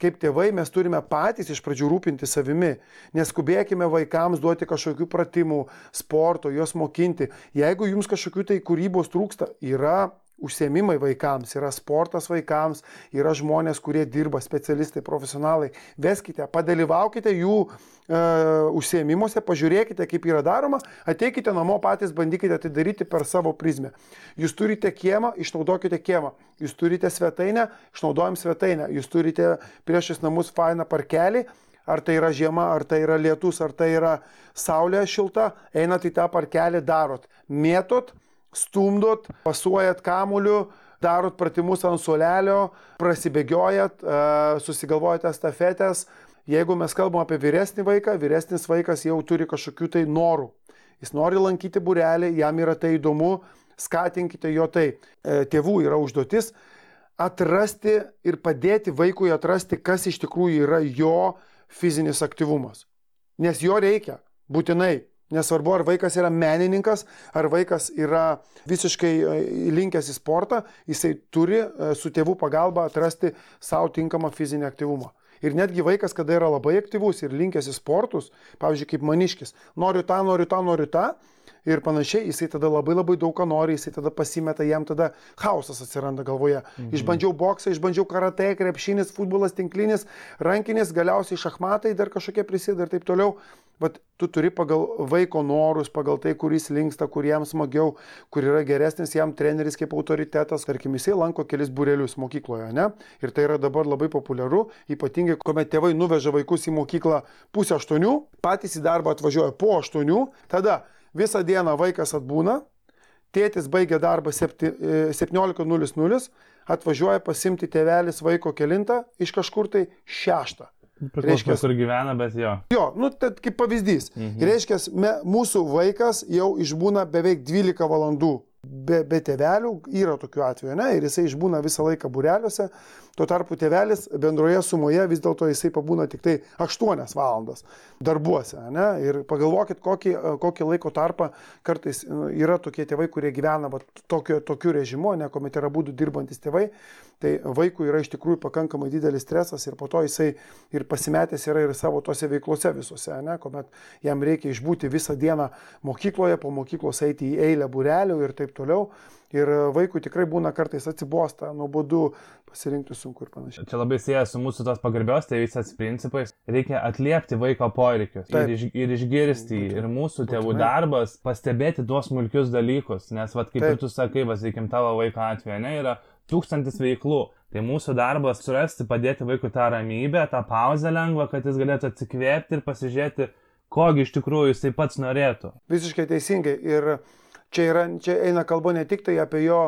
kaip tėvai mes turime patys iš pradžių rūpinti savimi. Neskubėkime vaikams duoti kažkokių pratimų, sporto, juos mokinti. Jeigu jums kažkokių tai kūrybos trūksta, yra užsiemimai vaikams, yra sportas vaikams, yra žmonės, kurie dirba, specialistai, profesionalai. Veskite, padalyvaukite jų e, užsiemimuose, pažiūrėkite, kaip yra daroma, ateikite namo patys, bandykite tai daryti per savo prizmę. Jūs turite kiemą, išnaudokite kiemą. Jūs turite svetainę, išnaudojam svetainę. Jūs turite priešais namus fainą parkelį, ar tai yra žiema, ar tai yra lietus, ar tai yra saulė šilta, einat į tą parkelį, darot, mėtot, stumdot, pasuojat kamuoliu, darot pratimus ant suolelio, prasibėgiojat, susigalvojate stafetės. Jeigu mes kalbam apie vyresnį vaiką, vyresnis vaikas jau turi kažkokių tai norų. Jis nori lankyti burelį, jam yra tai įdomu, skatinkite jo tai. E, tėvų yra užduotis atrasti ir padėti vaikui atrasti, kas iš tikrųjų yra jo fizinis aktyvumas. Nes jo reikia, būtinai. Nesvarbu, ar vaikas yra menininkas, ar vaikas yra visiškai e, linkęs į sportą, jisai turi e, su tėvų pagalba atrasti savo tinkamą fizinį aktyvumą. Ir netgi vaikas, kada yra labai aktyvus ir linkęs į sportus, pavyzdžiui, kaip maniškis, noriu tą, noriu tą, noriu tą, ir panašiai, jisai tada labai labai daug ką nori, jisai tada pasimeta, jam tada chaosas atsiranda galvoje. Mhm. Išbandžiau boksą, išbandžiau karate, krepšinis, futbolas, tinklinis, rankinis, galiausiai šachmatai, dar kažkokie prisideda ir taip toliau. Bet tu turi pagal vaiko norus, pagal tai, kuris linksta, kuriem smagiau, kur yra geresnis jam treneris kaip autoritetas. Tarkim, jisai lanko kelis burelius mokykloje, ne? Ir tai yra dabar labai populiaru, ypatingai, kuomet tėvai nuveža vaikus į mokyklą pusę aštuonių, patys į darbą atvažiuoja po aštuonių, tada Visą dieną vaikas atbūna, tėtis baigia darbą 17.00, e, atvažiuoja pasimti tėvelis vaiko kilintą iš kažkur tai šeštą. Reiškia, kur gyvena, bet jo. Jo, nu, tai kaip pavyzdys. Mhm. Reiškia, me, mūsų vaikas jau išbūna beveik 12 valandų be, be tėvelių, yra tokių atvejų, ne, ir jisai išbūna visą laiką bureliuose, Tuo tarpu tėvelis bendroje sumoje vis dėlto jisai pabūna tik tai 8 valandas darbuose. Ne? Ir pagalvokit, kokį, kokį laiko tarpą kartais nu, yra tokie tėvai, kurie gyvena va, tokiu, tokiu režimu, ne kuomet yra būdų dirbantis tėvai. Tai vaikui yra iš tikrųjų pakankamai didelis stresas ir po to jisai ir pasimetęs yra ir savo tose veiklose visose, ne? kuomet jam reikia išbūti visą dieną mokykloje, po mokyklos eiti į eilę burelių ir taip toliau. Ir vaikui tikrai būna kartais atsibosta, nuobodu, pasirinkti sunku ir panašiai. Čia labai sieja su mūsų tos pagarbios tėvysės principais. Reikia atliepti vaiko poreikius ir, iš, ir išgirsti. Būtent. Ir mūsų tėvų Būtent. darbas pastebėti tuos smulkius dalykus. Nes, vad, kaip Taip. ir tu sakai, vasaikim tavo vaiko atveju, ne, yra tūkstantis veiklų. Tai mūsų darbas surasti, padėti vaikui tą ramybę, tą pauzę lengvą, kad jis galėtų atsikvėpti ir pasižiūrėti, kogi iš tikrųjų jisai pats norėtų. Visiškai teisingai. Ir čia, yra, čia eina kalba ne tik tai apie jo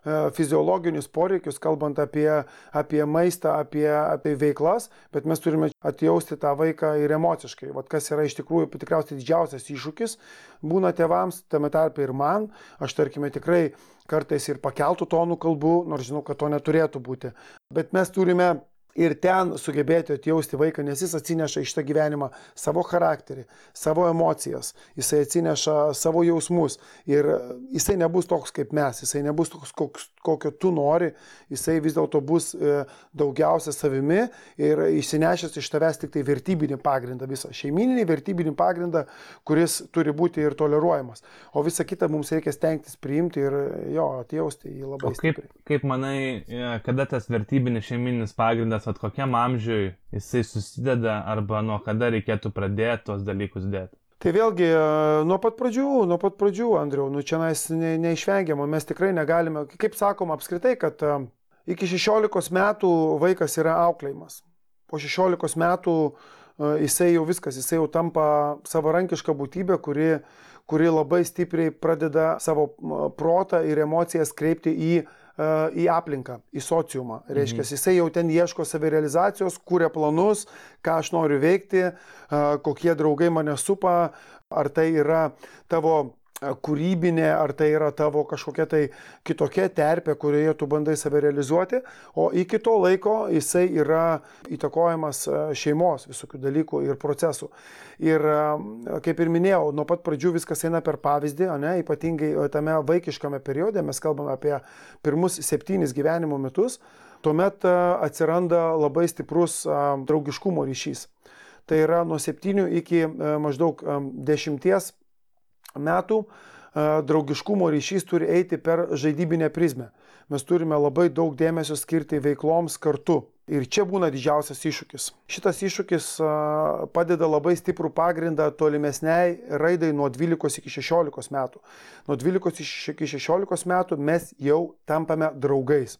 E, fiziologinius poreikius, kalbant apie, apie maistą, apie, apie veiklas, bet mes turime atjausti tą vaiką ir emociškai. Vat kas yra iš tikrųjų tikriausiai didžiausias iššūkis būna tėvams, tame tarpe ir man. Aš tarkime tikrai kartais ir pakeltų tonų kalbų, nors žinau, kad to neturėtų būti. Bet mes turime ir ten sugebėti atjausti vaiką, nes jis atsineša iš tą gyvenimą savo charakterį, savo emocijas, jisai atsineša savo jausmus ir jisai nebus toks kaip mes, jisai nebus toks, koks, kokio tu nori, jisai vis dėlto bus e, daugiausia savimi ir išsinešęs iš tavęs tik tai vertybinį pagrindą, visą šeimininį vertybinį pagrindą, kuris turi būti ir toleruojamas. O visą kitą mums reikia stengtis priimti ir jo, atjausti jį labai. O kaip, stipriai. kaip manai, e, kada tas vertybinis šeimininis pagrindas bet vat, kokiam amžiui jisai susideda arba nuo kada reikėtų pradėti tuos dalykus dėti. Tai vėlgi, e, nuo pat pradžių, nuo pat pradžių, Andriau, nu čia mes ne, neišvengiama, mes tikrai negalime, kaip sakoma apskritai, kad e, iki 16 metų vaikas yra auklėjimas. Po 16 metų e, jisai jau viskas, jisai jau tampa savarankiška būtybė, kuri, kuri labai stipriai pradeda savo protą ir emocijas kreipti į į aplinką, į sociumą. Reiškia, mhm. jisai jau ten ieško savirealizacijos, kūrė planus, ką aš noriu veikti, kokie draugai mane supa, ar tai yra tavo kūrybinė, ar tai yra tavo kažkokia tai kitokia terpė, kurioje tu bandai save realizuoti, o iki to laiko jisai yra įtakojamas šeimos visokių dalykų ir procesų. Ir kaip ir minėjau, nuo pat pradžių viskas eina per pavyzdį, ne, ypatingai tame vaikiškame periode, mes kalbame apie pirmus septynis gyvenimo metus, tuomet atsiranda labai stiprus draugiškumo ryšys. Tai yra nuo 7 iki maždaug 10 metų draugiškumo ryšys turi eiti per žaidybinę prizmę. Mes turime labai daug dėmesio skirti veikloms kartu. Ir čia būna didžiausias iššūkis. Šitas iššūkis padeda labai stiprų pagrindą tolimesniai raidai nuo 12 iki 16 metų. Nuo 12 iki 16 metų mes jau tampame draugais.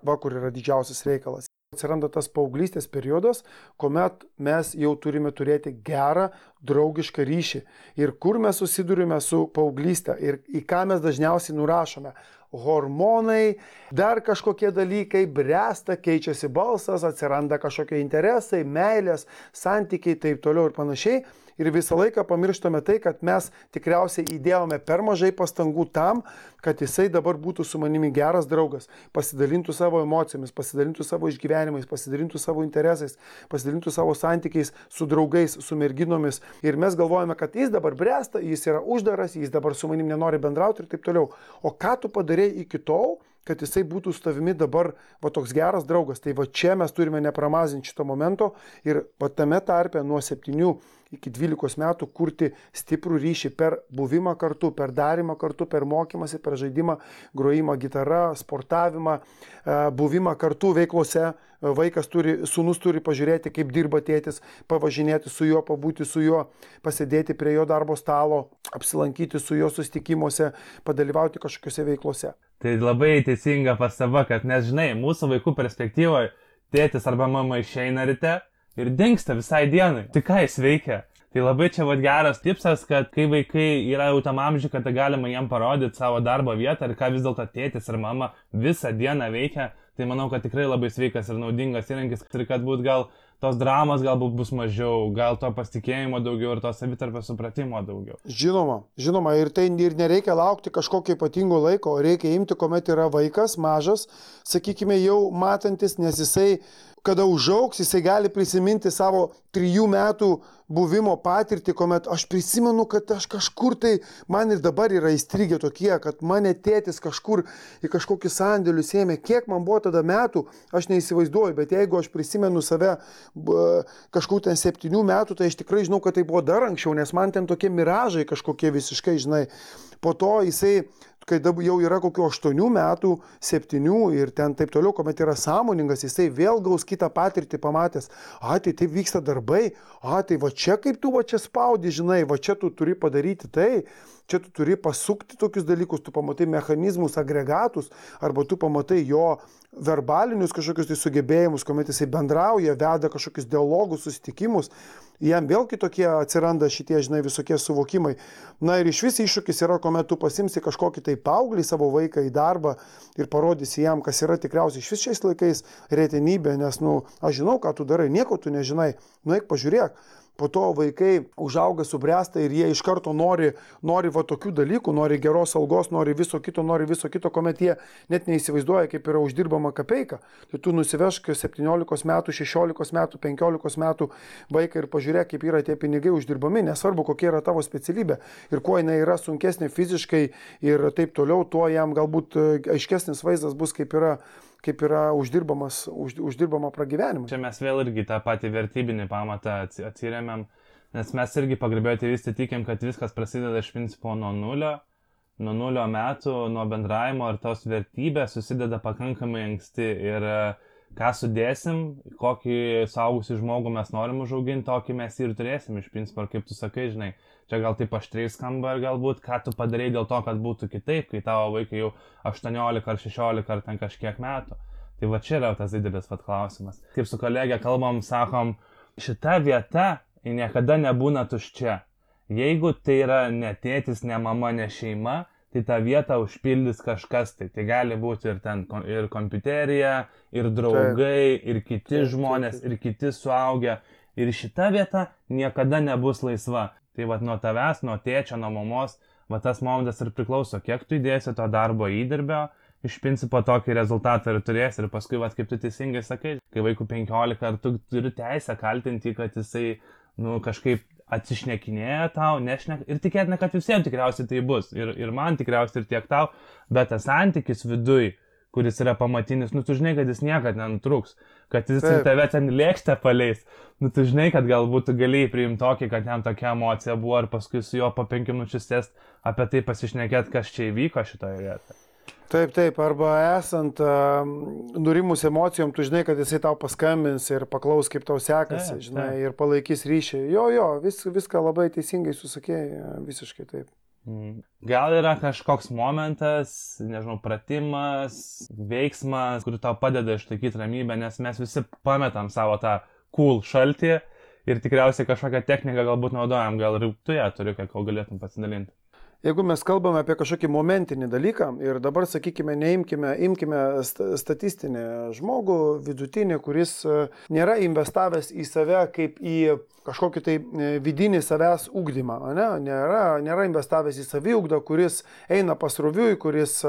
Va kur yra didžiausias reikalas. Atsiranda tas paauglystės periodas, kuomet mes jau turime turėti gerą, draugišką ryšį. Ir kur mes susidurime su paauglystė ir į ką mes dažniausiai nurašome. Hormonai, dar kažkokie dalykai, bręsta, keičiasi balsas, atsiranda kažkokie interesai, meilės, santykiai, taip toliau ir panašiai ir visą laiką pamirštame tai, kad mes tikriausiai įdėjome per mažai pastangų tam, kad jisai dabar būtų su manimi geras draugas, pasidalintų savo emocijomis, pasidalintų savo išgyvenimais, pasidalintų savo interesais, pasidalintų savo santykiais su draugais, su merginomis. Ir mes galvojame, kad jis dabar bręsta, jis yra uždaras, jis dabar su manim nenori bendrauti ir taip toliau. O ką tu padarėjai iki tol? kad jisai būtų su tavimi dabar va toks geras draugas. Tai va čia mes turime nepramazinti šito momento ir va tame tarpe nuo 7 iki 12 metų kurti stiprų ryšį per buvimą kartu, per darimą kartu, per mokymąsi, per žaidimą, grojimą gitara, sportavimą, e, buvimą kartu veiklose. Vaikas turi, sunus turi pažiūrėti, kaip dirba tėtis, pavažinėti su juo, pabūti su juo, pasėdėti prie jo darbo stalo, apsilankyti su juo susitikimuose, padalyvauti kažkokiose veiklose. Tai labai teisinga pastaba, kad nes žinai, mūsų vaikų perspektyvoje tėtis arba mama išeina ryte, ir dinksta visai dienai. Tai ką jis veikia? Tai labai čia vad geras tipsas, kad kai vaikai yra jau tam amžiui, kad galima jiem parodyti savo darbo vietą ir ką vis dėlto tėtis ir mama visą dieną veikia, tai manau, kad tikrai labai sveikas ir naudingas įrankis ir kad būt gal tos dramos galbūt bus mažiau, gal to pasitikėjimo daugiau ir to savitarpio supratimo daugiau. Žinoma, žinoma, ir tai ir nereikia laukti kažkokio ypatingo laiko, reikia imti, kuomet yra vaikas mažas, sakykime, jau matantis, nes jisai kada užauks, jisai gali prisiminti savo trijų metų buvimo patirtį, kuomet aš prisimenu, kad aš kažkur tai, man ir dabar yra įstrigę tokie, kad mane tėtis kažkur į kažkokį sandėlių sėmė, kiek man buvo tada metų, aš neįsivaizduoju, bet jeigu aš prisimenu save kažkur ten septynių metų, tai aš tikrai žinau, kad tai buvo dar anksčiau, nes man ten tokie miražai kažkokie visiškai, žinai, po to jisai kai jau yra kokių 8 metų, 7 ir ten taip toliau, kuomet yra sąmoningas, jisai vėl gaus kitą patirtį pamatęs, a, tai taip vyksta darbai, a, tai va čia kaip tu va čia spaudi, žinai, va čia tu turi padaryti tai, čia tu turi pasukti tokius dalykus, tu pamatai mechanizmus, agregatus, arba tu pamatai jo verbalinius kažkokius tai sugebėjimus, kuomet jisai bendrauja, veda kažkokius dialogus, susitikimus jam vėl kitokie atsiranda šitie, žinai, visokie suvokimai. Na ir iš vis iššūkis yra, kuomet tu pasimsi kažkokį tai paauglį savo vaiką į darbą ir parodysi jam, kas yra tikriausiai iš vis šiais laikais retenybė, nes, nu, aš žinau, ką tu darai, nieko tu nežinai, nueik pažiūrėk po to vaikai užauga, subręsta ir jie iš karto nori, nori va tokių dalykų, nori geros algos, nori viso kito, nori viso kito, kuomet jie net neįsivaizduoja, kaip yra uždirbama kapeika. Tai tu nusivešk 17 metų, 16 metų, 15 metų vaiką ir pažiūrėk, kaip yra tie pinigai uždirbami, nesvarbu, kokia yra tavo specialybė ir kuo jinai yra sunkesnė fiziškai ir taip toliau, tuo jam galbūt aiškesnis vaizdas bus, kaip yra kaip yra uždirbamas, už, uždirbama pragyvenimas. Čia mes vėl irgi tą patį vertybinį pamatą atsiriamėm, nes mes irgi pagrabėjo tėvystė tikim, kad viskas prasideda iš principo nuo nulio, nuo nulio metų, nuo bendravimo ir tos vertybės susideda pakankamai anksti ir ką sudėsim, kokį saugusi žmogų mes norim užauginti, tokį mes ir turėsim iš principo, kaip tu sakai, žinai, čia gal taip aštriai skamba ir galbūt ką tu padarėjai dėl to, kad būtų kitaip, kai tavo vaikai jau 18 ar 16 ar ten kažkiek metų. Tai va čia yra tas didelis pat klausimas. Kaip su kolegė kalbam, sakom, šita vieta niekada nebūna tuščia. Jeigu tai yra ne tėtis, ne mama, ne šeima, tai tą vietą užpildys kažkas. Tai, tai gali būti ir ten ir kompiuterija, ir draugai, ir kiti žmonės, ir kiti suaugę. Ir šita vieta niekada nebus laisva. Tai vad nuo tavęs, nuo tėčio, nuo mamos, va tas momentas ir priklauso, kiek tu įdėsi to darbo įdirbio, iš principo tokį rezultatą ir turėsi. Ir paskui, va kaip tu teisingai sakai, kai vaikų 15, ar tu turi teisę kaltinti, kad jisai, nu, kažkaip atsišnekinėja tau, nešnek. Ir tikėtina, kad visiems tikriausiai tai bus. Ir, ir man tikriausiai ir tiek tau, bet tas santykis viduj, kuris yra pamatinis, nu tu žinai, kad jis niekada nenutruks kad jis Taip. tave ten lėkštę paleis. Nu, tu žinai, kad galbūt tu galėjai priimti tokį, kad jam tokia emocija buvo ir paskui su juo po penkių minučių sėst apie tai pasišnekėt, kas čia įvyko šitoje vietoje. Taip, taip, arba esant uh, nurimus emocijom, tu žinai, kad jisai tau paskambins ir paklaus, kaip tau sekasi, taip, žinai, taip. ir palaikys ryšį. Jo, jo, vis, viską labai teisingai susakėjai, visiškai taip. Mhm. Gal yra kažkoks momentas, nežinau, pratimas, veiksmas, kur tau padeda išlaikyti ramybę, nes mes visi pametam savo tą cool šaltį ir tikriausiai kažkokią techniką galbūt naudojam, gal ir tu ją turi, ką galėtum pasidalinti. Jeigu mes kalbame apie kažkokį momentinį dalyką ir dabar, sakykime, neimkime, imkime statistinį žmogų, vidutinį, kuris e, nėra investavęs į save kaip į kažkokį tai e, vidinį savęs ūkdymą, ne? nėra, nėra investavęs į saviugdą, kuris eina pasroviui, kuris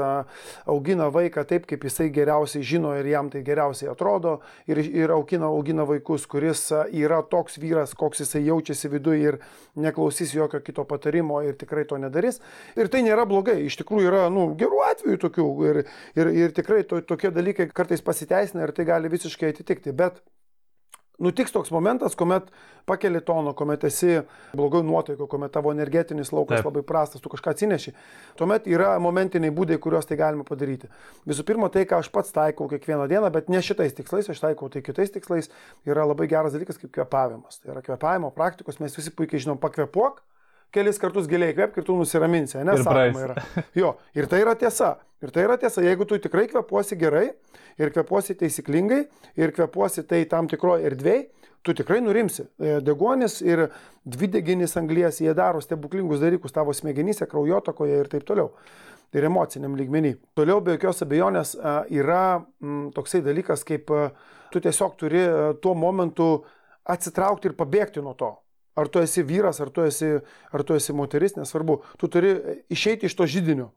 augina vaiką taip, kaip jisai geriausiai žino ir jam tai geriausiai atrodo ir, ir augina, augina vaikus, kuris yra toks vyras, koks jisai jaučiasi viduje ir neklausys jokio kito patarimo ir tikrai to nedarys. Ir tai nėra blogai, iš tikrųjų yra nu, gerų atvejų tokių ir, ir, ir tikrai to, tokie dalykai kartais pasiteisina ir tai gali visiškai atitikti. Bet nutiks toks momentas, kuomet pakeli toną, kuomet esi blogai nuotaiko, kuomet tavo energetinis laukas Taip. labai prastas, tu kažką atsineši. Tuomet yra momentiniai būdai, kuriuos tai galima padaryti. Visų pirma, tai, ką aš pats taikau kiekvieną dieną, bet ne šitais tikslais, aš taikau tai kitais tikslais, yra labai geras dalykas kaip kvepavimas. Tai yra kvepavimo praktikos, mes visi puikiai žinom, pakvepuok kelis kartus giliai kvėpk ir tu nusiraminsi, ne? Sakoma yra. Jo, ir tai yra tiesa. Ir tai yra tiesa, jeigu tu tikrai kvepuosi gerai ir kvepuosi taisyklingai ir kvepuosi tai tam tikroje erdvėje, tu tikrai nurimsi. E, deguonis ir dvideginis anglijas, jie daro stebuklingus dalykus tavo smegenyse, kraujotakoje ir taip toliau. Ir emociniam lygmenį. Toliau be jokios abejonės yra m, toksai dalykas, kaip tu tiesiog turi tuo momentu atsitraukti ir pabėgti nuo to. Ar tu esi vyras, ar tu esi, ar tu esi moteris, nesvarbu. Tu turi išeiti iš to žydinio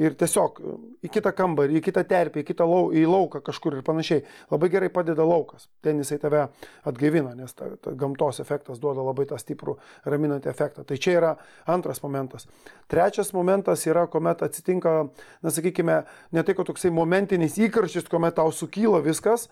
ir tiesiog į kitą kambarį, į kitą terpę, į kitą lau, į lauką kažkur ir panašiai. Labai gerai padeda laukas. Ten jisai tave atgaivina, nes ta, ta gamtos efektas duoda labai tą stiprų raminantį efektą. Tai čia yra antras momentas. Trečias momentas yra, kuomet atsitinka, na sakykime, ne tai, kad toksai momentinis įkarštis, kuomet tau sukyla viskas,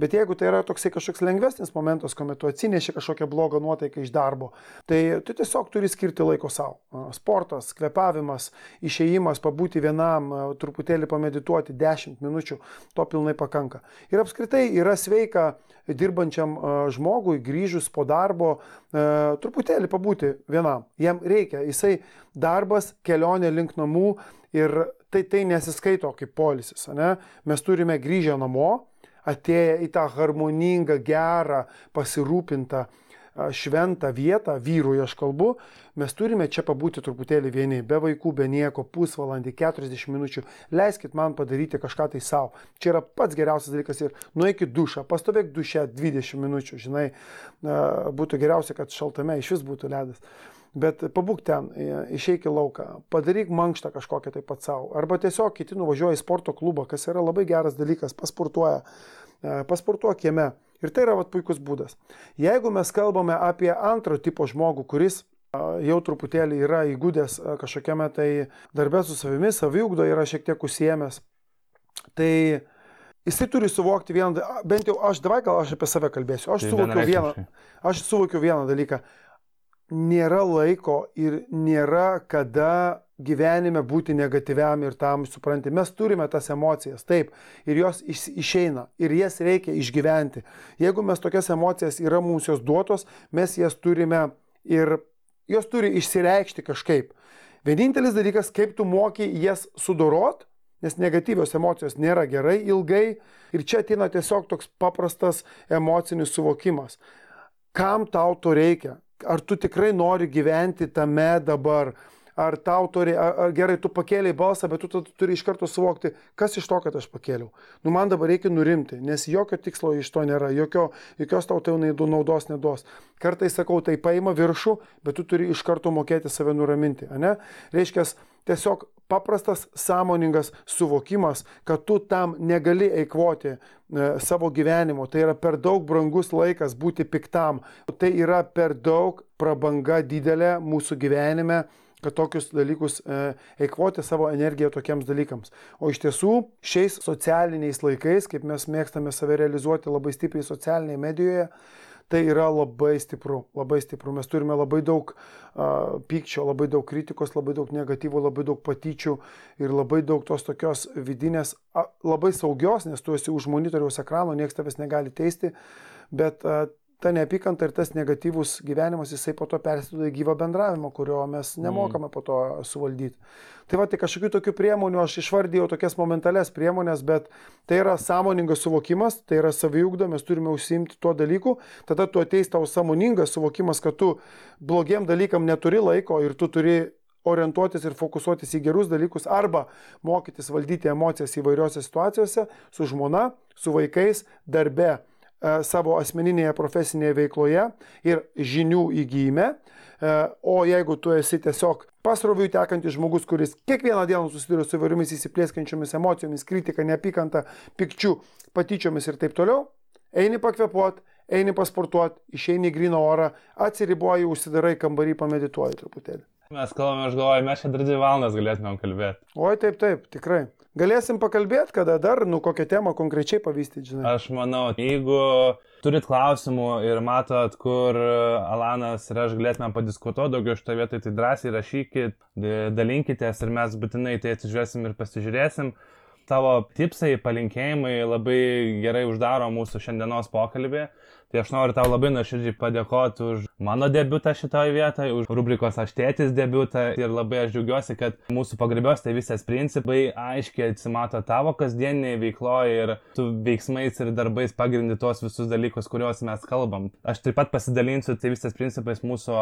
Bet jeigu tai yra toksai kažkoks lengvesnis momentas, kuomet tu atsineši kažkokią blogą nuotaiką iš darbo, tai tu tiesiog turi skirti laiko savo. Sportas, kvepavimas, išėjimas, pabūti vienam, truputėlį pamedituoti 10 minučių, to pilnai pakanka. Ir apskritai yra sveika dirbančiam žmogui, grįžus po darbo, truputėlį pabūti vienam. Jam reikia, jisai darbas, kelionė link namų ir tai, tai nesiskaito kaip polisis. Ne? Mes turime grįžę namo, atėję į tą harmoningą, gerą, pasirūpintą, šventą vietą, vyrui aš kalbu, mes turime čia pabūti truputėlį vieni, be vaikų, be nieko, pusvalandį, 40 minučių. Leiskit man padaryti kažką tai savo. Čia yra pats geriausias dalykas ir nueikit dušą, pastovėk dušę 20 minučių, žinai, būtų geriausia, kad šaltame iš vis būtų ledas. Bet pabūk ten, išeik į lauką, padaryk mankštą kažkokią taip pat savo. Arba tiesiog kiti nuvažiuoja į sporto klubą, kas yra labai geras dalykas, pasportuoja, e, pasportuok jame. Ir tai yra vat, puikus būdas. Jeigu mes kalbame apie antro tipo žmogų, kuris jau truputėlį yra įgūdęs kažkokiame tai darbė su savimi, saviugdo yra šiek tiek užsiemęs, tai jisai turi suvokti vieną, bent jau aš, davai gal aš apie save kalbėsiu, aš tai suvokiau vieną, aš suvokiau vieną dalyką nėra laiko ir nėra kada gyvenime būti negatyviam ir tam supranti. Mes turime tas emocijas, taip, ir jos išeina, ir jas reikia išgyventi. Jeigu mes tokias emocijas yra mums jos duotos, mes jas turime ir jos turi išsireikšti kažkaip. Vienintelis dalykas, kaip tu moki jas sudorot, nes negatyvios emocijos nėra gerai ilgai ir čia ateina tiesiog toks paprastas emocinis suvokimas. Kam tau to reikia? Ar tu tikrai nori gyventi tame dabar, ar tau turi, ar, ar gerai, tu pakėliai balsą, bet tu, tu turi iš karto suvokti, kas iš to, kad aš pakėliau. Nu, man dabar reikia nurimti, nes jokio tikslo iš to nėra, jokio, jokios tau tai naudos neduos. Kartais sakau, tai paima viršų, bet tu turi iš karto mokėti save nuraminti, ne? Reiškia, tiesiog paprastas sąmoningas suvokimas, kad tu tam negali eikvoti e, savo gyvenimo. Tai yra per daug brangus laikas būti piktam. Tai yra per daug prabanga didelė mūsų gyvenime kad tokius dalykus e, eikvoti savo energiją tokiems dalykams. O iš tiesų šiais socialiniais laikais, kaip mes mėgstame save realizuoti labai stipriai socialinėje medijoje, tai yra labai stipru, labai stipru. Mes turime labai daug uh, pykčio, labai daug kritikos, labai daug negatyvų, labai daug patyčių ir labai daug tos tokios vidinės, a, labai saugios, nes tu esi už monitoriaus ekrano, niekas tavęs negali teisti, bet uh, ta neapykanta ir tas negatyvus gyvenimas, jisai po to persiduoda į gyvą bendravimą, kurio mes mm. nemokame po to suvaldyti. Tai va, tai kažkokių tokių priemonių aš išvardėjau tokias momentales priemonės, bet tai yra sąmoningas suvokimas, tai yra saviugda, mes turime užsimti tuo dalyku, tada tu ateis tau sąmoningas suvokimas, kad tu blogiem dalykam neturi laiko ir tu turi orientuotis ir fokusuotis į gerus dalykus arba mokytis valdyti emocijas įvairiose situacijose su žmona, su vaikais, darbe savo asmeninėje profesinėje veikloje ir žinių įgyjime. E, o jeigu tu esi tiesiog pasroviui tekantis žmogus, kuris kiekvieną dieną susiduria su įvairiomis įsiplėskiančiomis emocijomis, kritika, neapykanta, pikčių, patyčiomis ir taip toliau, eini pakvepuot, eini pasportuoti, išeini į gryną orą, atsiriboji, užsidarai kambarį, pamedituoji truputėlį. Mes kalbame, aš galvoju, mes čia dar dvi valandas galėtumėm kalbėti. Oi, taip, taip, tikrai. Galėsim pakalbėti, kada dar, nu, kokią temą konkrečiai pavystyti, žinai. Aš manau, jeigu turit klausimų ir matot, kur Alanas ir aš galėtume padiskutuoti daugiau šitą vietą, tai drąsiai rašykit, dalinkitės ir mes būtinai tai atsižiūrėsim ir pasižiūrėsim. Tavo tipsai, palinkėjimai labai gerai uždaro mūsų šiandienos pokalbį. Tai aš noriu tau labai nuoširdžiai padėkoti už mano debutą šitoje vietoje, už rubrikos aš tėtis debutą ir labai aš džiaugiuosi, kad mūsų pagarbios tėvystės principai aiškiai atsimato tavo kasdienėje veikloje ir tu veiksmais ir darbais pagrindi tuos visus dalykus, kuriuos mes kalbam. Aš taip pat pasidalinsiu tėvystės principais mūsų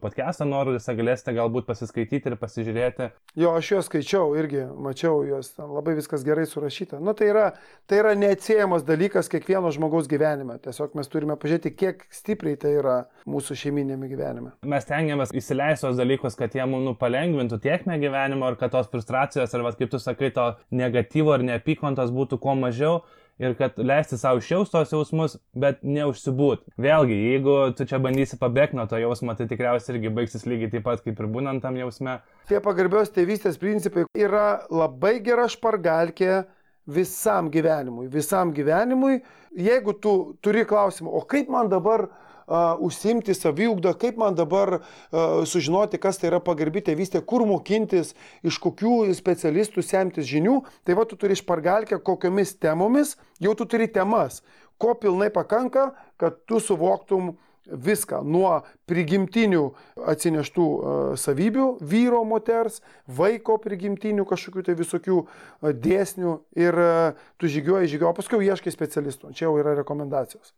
podcast'o nuorodėse, galėsite galbūt pasiskaityti ir pasižiūrėti. Jo, aš juos skaičiau irgi, mačiau juos, labai viskas gerai surašyta. Nu, tai yra, tai yra neatsiejamas dalykas kiekvieno žmogaus gyvenime. Tiesiog mes turime pažiūrėti, kiek stipriai tai yra mūsų šeiminėme gyvenime. Mes tengiamės įsileisti tos dalykus, kad jie mums nu palengvintų tiekmę gyvenimo ir kad tos frustracijos ar, va, kaip tu sakai, to negatyvo ar neapykantos būtų kuo mažiau ir kad leisti savo išjausti tos jausmus, bet neužsibūt. Vėlgi, jeigu tu čia bandysi pabėgti nuo to jausmo, tai tikriausiai irgi baigsis lygiai taip pat kaip ir būnant tam jausme. Tie pagarbios tėvystės principai yra labai gera špargalkė visam gyvenimui, visam gyvenimui. Jeigu tu turi klausimą, o kaip man dabar uh, užsimti saviugdą, kaip man dabar uh, sužinoti, kas tai yra pagarbi tėvystė, kur mokintis, iš kokių specialistų semtis žinių, tai va tu turi išpargalkę, kokiomis temomis, jau tu turi temas, ko pilnai pakanka, kad tu suvoktum viską nuo prigimtinių atsineštų uh, savybių vyro, moters, vaiko prigimtinių kažkokių tai visokių uh, dėsnių ir uh, tu žygiuoji, žygiuoji, o paskui ieškai specialistų. Čia jau yra rekomendacijos.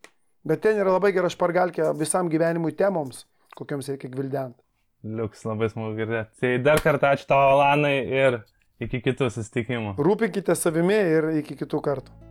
Bet ten yra labai gera špargalkė visam gyvenimui temoms, kokiams reikia gvildenti. Liuks, labai smagu girdėti. Tai dar kartą ačiū tau, Alanai, ir iki kitų susitikimų. Rūpinkite savimi ir iki kitų kartų.